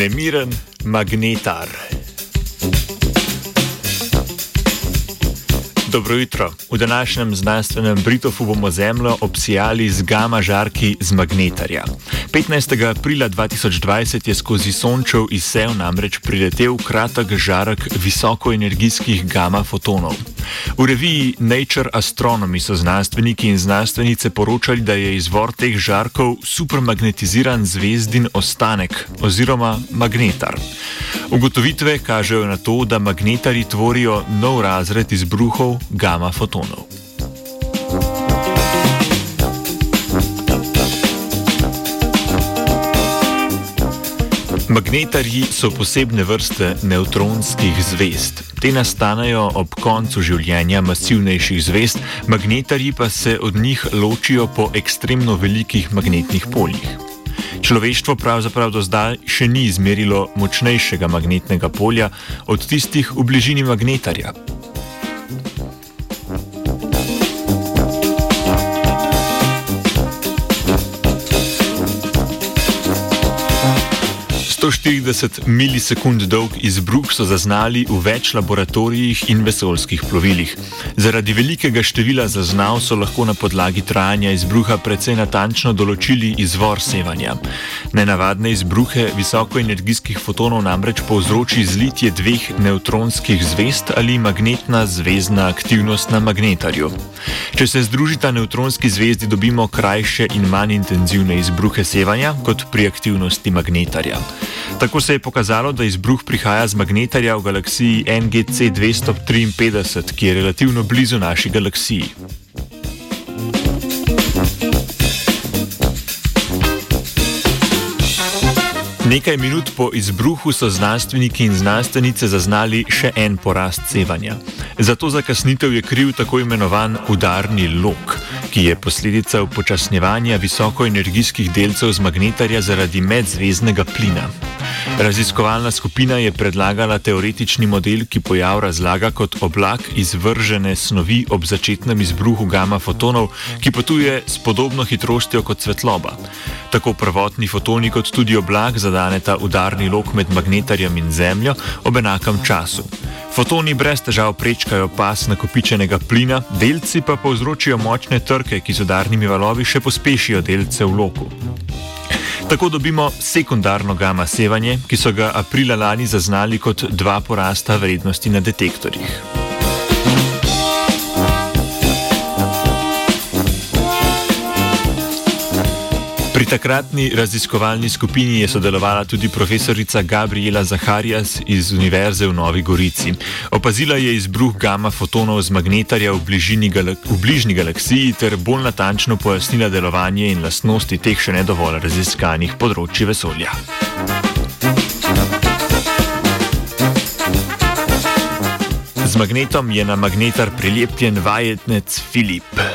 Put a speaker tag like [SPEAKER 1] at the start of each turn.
[SPEAKER 1] Nemiren magnetar. Dobro jutro. V današnjem znanstvenem Britofu bomo Zemljo obsijali z gama žarki z magnetarja. 15. aprila 2020 je skozi Sončev izsev namreč priletel kratek žarek visokoenergijskih gama fotonov. V reviji Nature Astronomy so znanstveniki in znanstvenice poročali, da je izvor teh žarkov supermagnetiziran zvezdin ostanek oziroma magnetar. Ugotovitve kažejo na to, da magnetari tvorijo nov razred izbruhov gama fotonov. Magnetarji so posebne vrste nevtronskih zvest. Te nastanejo ob koncu življenja masivnejših zvest, magnetarji pa se od njih ločijo po ekstremno velikih magnetnih poljih. Človeštvo pravzaprav do zdaj še ni izmerilo močnejšega magnetnega polja od tistih v bližini magnetarja. 140 milisekund dolg izbruh so zaznali v več laboratorijih in vesoljskih plovilih. Zaradi velikega števila zaznav so lahko na podlagi trajanja izbruha precej natančno določili izvor sevanja. Nenavadne izbruhe visokoenergijskih fotonov namreč povzroči zlitje dveh neutronskih zvest ali magnetna zvezdna aktivnost na magnetarju. Če se združita neutronski zvezdi, dobimo krajše in manj intenzivne izbruhe sevanja kot pri aktivnosti magnetarja. Tako se je pokazalo, da izbruh prihaja z magnetarja v galaksiji NGC 253, ki je relativno blizu naši galaksiji. Nekaj minut po izbruhu so znanstveniki in znanstvenice zaznali še en porast sevanja. Zato zakasnitev je kriv tako imenovan udarni lok, ki je posledica upočasnjevanja visokoenergijskih delcev z magnetarja zaradi medzvezdnega plina. Raziskovalna skupina je predlagala teoretični model, ki pojav razlaga kot oblak izvržene snovi ob začetnem izbruhu gama fotonov, ki potuje s podobno hitrostjo kot svetloba. Tako prvotni fotoni kot tudi oblak zadaneta udarni lok med magnetarjem in Zemljo ob enakem času. Fotoni brez težav prečkajo pas nakopičenega plina, delci pa povzročijo močne trke, ki z udarnimi valovi še pospešijo delce v loku. Tako dobimo sekundarno gama sevanje, ki so ga aprila lani zaznali kot dva porasta vrednosti na detektorjih. Pri takratni raziskovalni skupini je sodelovala tudi profesorica Gabriela Zaharijas iz Univerze v Novi Gorici. Opazila je izbruh gama fotonov z magnetarja v, v bližnji galaksiji ter bolj natančno pojasnila delovanje in lastnosti teh še ne dovolj raziskanih področji vesolja. Z magnetom je na magnetar prilepljen vajetnec Filip.